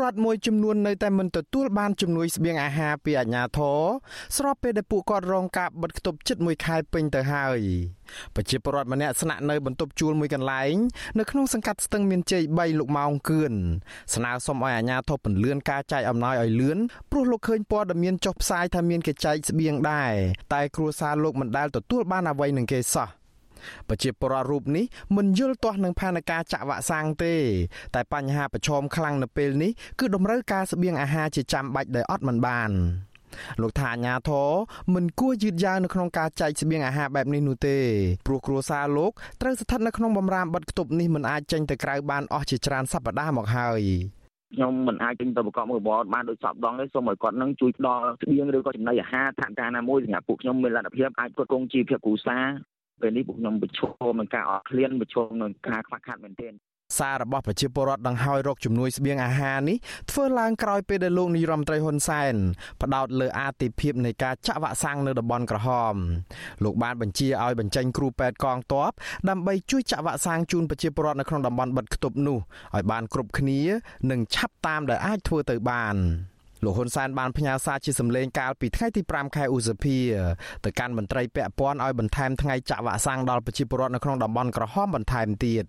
រដ្ឋមួយចំនួននៅតែមិនទទួលបានជំនួយស្បៀងអាហារពីអាជ្ញាធរស្របពេលដែលពួកគាត់រងការបិទគប់ជិត1ខែពេញទៅហើយប្រជាពលរដ្ឋម្នាក់ស្នាក់នៅបន្ទប់ជួលមួយកន្លែងនៅក្នុងសង្កាត់ស្ទឹងមានជ័យ3លោកម៉ោងគឿនស្នើសុំឲ្យអាជ្ញាធរពន្លឿនការចែកអំណោយឲ្យលឿនព្រោះលោកឃើញព័ត៌មានចុះផ្សាយថាមានគេចែកស្បៀងដែរតែគ្រួសារលោកមិនដែលទទួលបានអ្វីនឹងគេសោះ ប្រជាពលរដ្ឋរូបនេះមិនយល់ទាស់នឹងផែនការចាក់វ៉ាក់សាំងទេ តែបញ្ហាប្រឈមខ្លាំងនៅពេលនេះគឺតម្រូវការស្បៀងអាហារជាចាំបាច់ដែលអត់មិនបានលោកថាអាញាធរមិនគួរយឺតយ៉ាវនៅក្នុងការចែកស្បៀងអាហារបែបនេះនោះទេព្រោះគ្រួសារលោកត្រូវស្ថិតនៅក្នុងបំរាមបិទគប់នេះមិនអាចចេញទៅក្រៅបានអស់ជាច្រើនសប្តាហ៍មកហើយខ្ញុំមិនអាចចេញទៅប្រកបមុខរបរបានដូចសពដងទេសូមឲ្យគាត់នឹងជួយផ្ដល់ស្បៀងឬក៏ចំណីអាហារថវិកាណាមួយសម្រាប់ពួកខ្ញុំមានលទ្ធភាពអាចគ្រប់គ្រងជីវភាពគ្រួសារ ពេលនេះពួកខ្ញុំប្រឈមនឹងការអត់ឃ្លានប្រឈមនឹងការខ្វះខាតមែនទែនសាររបស់ប្រជាពលរដ្ឋដង្ហោយរកជំនួយស្បៀងអាហារនេះធ្វើឡើងក្រោយពេលដែលលោកនាយរដ្ឋមន្ត្រីហ៊ុនសែនផ្ដោតលើអាទិភាពនៃការចាក់វ៉ាក់សាំងនៅតំបន់ក្រហមលោកបានបញ្ជាឲ្យបញ្ចេញគ្រូពេទ្យកងទ័ពដើម្បីជួយចាក់វ៉ាក់សាំងជូនប្រជាពលរដ្ឋនៅក្នុងតំបន់បិទគប់នោះឲ្យបានគ្រប់គ្នានិងឆាប់តាមដែលអាចធ្វើទៅបាន លោកហ៊ុនសែនបានផ្ញើសារជាសម្លេងកាលពីថ្ងៃទី5ខែឧសភាទៅកាន់មន្ត្រីពាក់ព័ន្ធឲ្យបន្ថែមថ្ងៃចាក់វ៉ាក់សាំងដល់ប្រជាពលរដ្ឋនៅក្នុងតំបន់ក្រហមបន្ថែមទៀត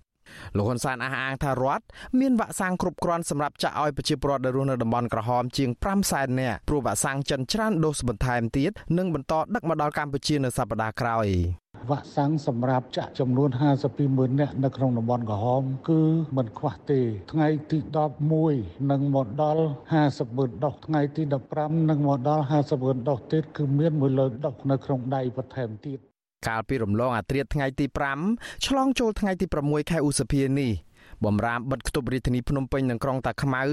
លោកហ៊ុនសែនអះអាងថារដ្ឋមានវ៉ាក់សាំងគ្រប់គ្រាន់សម្រាប់ចាក់ឲ្យប្រជាពលរដ្ឋដែលរស់នៅតំបន់ក្រហមជាង5សែននាក់ព្រោះវ៉ាក់សាំងចិនច្រើនដូសបន្ថែមទៀតនិងបន្តដឹកមកដល់កម្ពុជានៅសប្តាហ៍ក្រោយ វ៉ាក់សាំងសម្រាប់ចាក់ចំនួន52ម៉ឺននាក់នៅក្នុងតំបន់ក្រហម គឺមិនខ្វះទេ ថ្ងៃទី11នឹងមកដល់50ម៉ឺនដុសថ្ងៃទី15នឹងមកដល់50ម៉ឺនដុសទៀតគឺមាន1លើដុសនៅក្នុងដៃបន្ថែមទៀតកាលពីរំលងអាត្រាតថ្ងៃទី5ឆ្លងចូលថ្ងៃទី6ខែឧសភានេះបំរាមបិទគប់រាជធានីភ្នំពេញនិងក្រុងតាខ្មៅ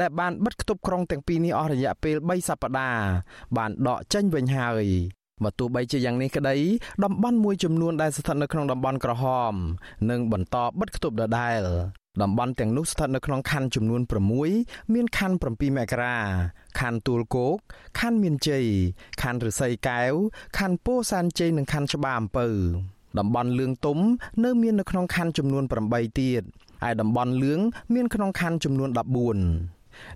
ដែលបានបិទគប់ក្រុងទាំងពីរនេះអស់រយៈពេល3សប្តាហ៍បានដកចេញវិញហើយ បើទោះបីជាយ៉ាងនេះក្តីតំបន់មួយចំនួនដែលស្ថិតនៅក្នុងតំបន់ក្រហមនឹងបន្តបិទគប់ដដែលតំបន់ទាំងនោះស្ថិតនៅក្នុងខណ្ឌចំនួន6មានខណ្ឌ7មករាខណ្ឌទួលគោកខណ្ឌមានជ័យខណ្ឌរសីកែវខណ្ឌពោធិ៍សែនជ័យនិងខណ្ឌច្បារអំពៅតំបន់លឿងទុំនៅមាននៅក្នុងខណ្ឌចំនួន8ទៀតឯតំបន់លឿងមានក្នុងខណ្ឌចំនួន14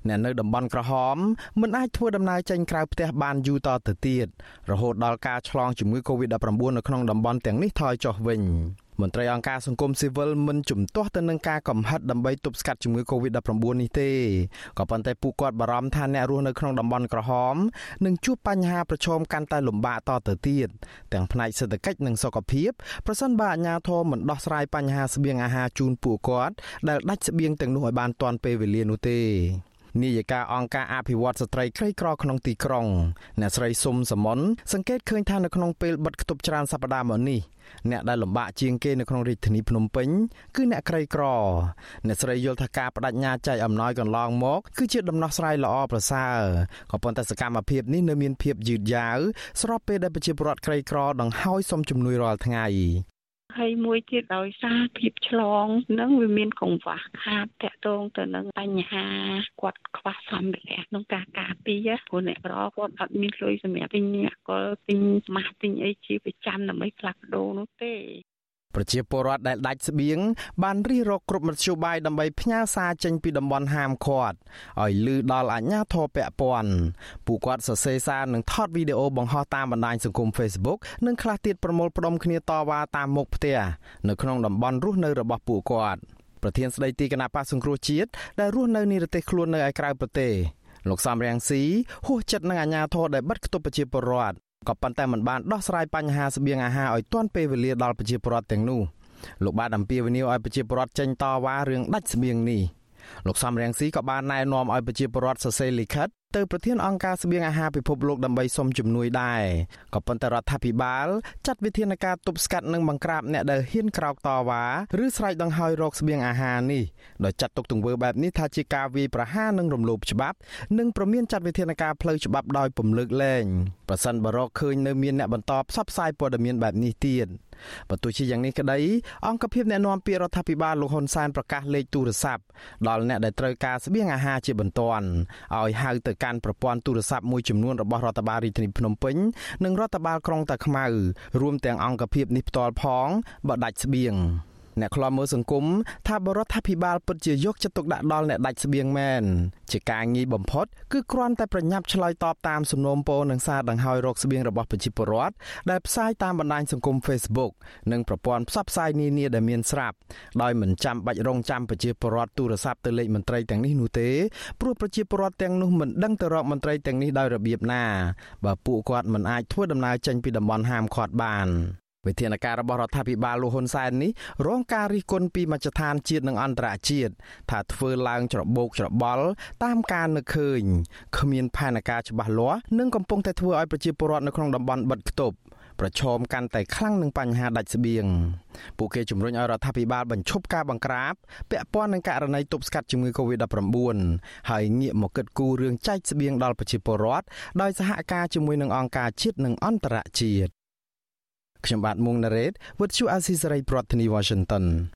អ្នកនៅតំបន់ក្រហមមិនអាចធ្វើដំណើរចេញក្រៅផ្ទះបានយូរតទៅទៀតរហូតដល់ការឆ្លងជំងឺ Covid-19 នៅក្នុងតំបន់ទាំងនេះថយចុះវិញមន្ត្រីអង្គការសង្គមស៊ីវិលមិនជំទាស់ទៅនឹងការកំហិតដើម្បីទប់ស្កាត់ជំងឺ Covid-19 នេះទេក៏ប៉ុន្តែពួកគាត់បារម្ភថាអ្នករស់នៅក្នុងតំបន់ក្រហមនឹងជួបបញ្ហាប្រឈមកាន់តែលំបាកតទៅទៀតទាំងផ្នែកសេដ្ឋកិច្ចនិងសុខភាពប្រសិនបើអាជ្ញាធរមិនដោះស្រាយបញ្ហាស្បៀងអាហារជូនពួកគាត់ដែលដាច់ស្បៀងទាំងនោះឲ្យបានទាន់ពេលវេលានោះទេ នាយិកាអង្គការអភិវឌ្ឍស្ត្រីក្រីក្រក្នុងទីក្រុងអ្នកស្រីសុំសមនសង្កេតឃើញថានៅក្នុងពេលបិទគប់ច្រើនសប្តាហ៍មកនេះអ្នកដែលលំបាកជាងគេនៅក្នុងរាជធានីភ្នំពេញគឺអ្នកក្រីក្រអ្នកស្រីយល់ថាការបដិញ្ញាចែកអំណោយកន្លងមកគឺជាដំណោះស្រាយល្អប្រសើរក៏ប៉ុន្តែសកម្មភាពនេះនៅមានភាពយឺតយ៉ាវស្របពេលដែលប្រជាពលរដ្ឋក្រីក្រដង្ហោយសុំជំនួយរាល់ថ្ងៃ ហើយមួយទៀតដោយសារភាពឆ្លងនឹងវាមានកង្វះខាតតកតងទៅនឹងបញ្ហាគាត់ខ្វះសម្ភារៈក្នុងការការពារព្រោះអ្នកក្រគាត់អត់មានលុយសម្រាប់ទិញកលទិញម៉ាស់ទិញអីជាប្រចាំដើម្បីផ្លាស់ប្ដូរនោះទេ ប្រជាពលរដ្ឋដែលដាច់ស្បៀងបានរិះរកគ្រប់មធ្យោបាយដើម្បីផ្ញើសារចេញពីតំបន់ហាមឃាត់ឲ្យលឺដល់អាជ្ញាធរពាក់ព័ន្ធពួកគាត់សរសេរសារនិងថតវីដេអូបង្ហោះតាមបណ្ដាញសង្គម Facebook និងខ្លះទៀតប្រមូលផ្ដុំគ្នាតវ៉ាតាមមុខផ្ទះនៅក្នុងតំបន់រស់នៅរបស់ពួកគាត់ប្រធានស្ដីទីគណៈបកសង្គ្រោះជាតិដែលរស់នៅនិរទេសខ្លួននៅឯក្រៅប្រទេសលោកសំរៀងស៊ីហួសចិត្តនឹងអាញាធរដែលបិទគប់ប្រជាពលរដ្ឋ ក៏ប៉ុន្តែมันបានដោះស្រាយបញ្ហាស្បៀងអាហារឲ្យទាន់ពេលវេលាដល់ប្រជាពលរដ្ឋទាំងនោះលោកបានអំពាវនាវឲ្យប្រជាពលរដ្ឋចេញតវ៉ារឿងដាច់ស្បៀងនេះលោកសំរៀងស៊ីក៏បានណែនាំឲ្យប្រជាពលរដ្ឋសរសេរលិខិតទៅប្រធានអង្គការស្បៀងអាហារពិភពលោកដើម្បីសុំជំនួយដែរក៏ប៉ុន្តែរដ្ឋាភិបាលចាត់វិធានការទប់ស្កាត់និងបង្ក្រាបអ្នកដែលហ៊ានក្រោកតវ៉ាឬស្រែកដង្ហោយរកស្បៀងអាហារនេះដោយចាត់ទុកទង្វើបែបនេះថាជាការវាយប្រហារនិងរំលោភច្បាប់និងប្រមានចាត់វិធានការផ្លូវច្បាប់ដោយពំលើកលែងប្រសិនបើរកឃើញនៅមានអ្នកបន្តផ្សព្វផ្សាយព័ត៌មានបែបនេះទៀតបើទោះជាយ៉ាងនេះក្តីអង្គភាពអ្នកណែនាំពាក្យរដ្ឋាភិបាលលោកហ៊ុនសែនប្រកាសលេខទូរស័ព្ទដល់អ្នកដែលត្រូវការស្បៀងអាហារជាបន្ទាន់ឲ្យហៅទៅកាន់ប្រព័ន្ធទូរស័ព្ទមួយចំនួនរបស់រដ្ឋបាលរាជធានីភ្នំពេញនិងរដ្ឋបាលក្រុងតាខ្មៅរួមទាំងអង្គភាពនេះផ្ទាល់ផងបើដាច់ស្បៀង អ្នកខ្លាំមើលសង្គមថាបរដ្ឋាភិបាលពិតជាយកចិត្តទុកដាក់ដល់អ្នកដាច់ស្បៀងមែនជាការងាយបំផុតគឺគ្រាន់តែប្រញាប់ឆ្លើយតបតាមសំណូមពរនិងសារដង្ហោយរកស្បៀងរបស់ប្រជាពលរដ្ឋដែលផ្សាយតាមបណ្ដាញសង្គម Facebook និងប្រព័ន្ធផ្សព្វផ្សាយនានាដែលមានស្រាប់ដោយមិនចាំបាច់រងចាំប្រជាពលរដ្ឋទូរស័ព្ទទៅលេខមន្ត្រីទាំងនេះនោះទេព្រោះប្រជាពលរដ្ឋទាំងនោះមិនដឹងទៅរកមន្ត្រីទាំងនេះដោយរបៀបណាបើពួកគាត់មិនអាចធ្វើដំណើរចេញពីតំបន់ហាមឃាត់បាន វិធានការរបស់រដ្ឋាភិបាលលោកហ៊ុនសែននេះរងការរិះគន់ពីមជ្ឈដ្ឋានជាតិនិងអន្តរជាតិថាធ្វើឡើងច្របូកច្របល់តាមការនឹកឃើញគ្មានផែនការច្បាស់លាស់និងកំពុងតែធ្វើឲ្យប្រជាពលរដ្ឋនៅក្នុងតំបន់បិទគប់ប្រឈមកាន់តែខ្លាំងនឹងបញ្ហាដាច់ស្បៀងពួកគេជំរុញឲ្យរដ្ឋាភិបាលបញ្ឈប់ការបង្ក្រាបពាក់ព័ន្ធនឹងករណីទប់ស្កាត់ជំងឺ Covid-19 ហើយងាកមកគិតគូររឿងចែកស្បៀងដល់ប្រជាពលរដ្ឋដោយសហការជាមួយនឹងអង្គការជាតិនិងអន្តរជាតិ ខ្ញុំបាទមុងណារ៉េត With you Azizi Saray ប្រធានាធិបតី Washington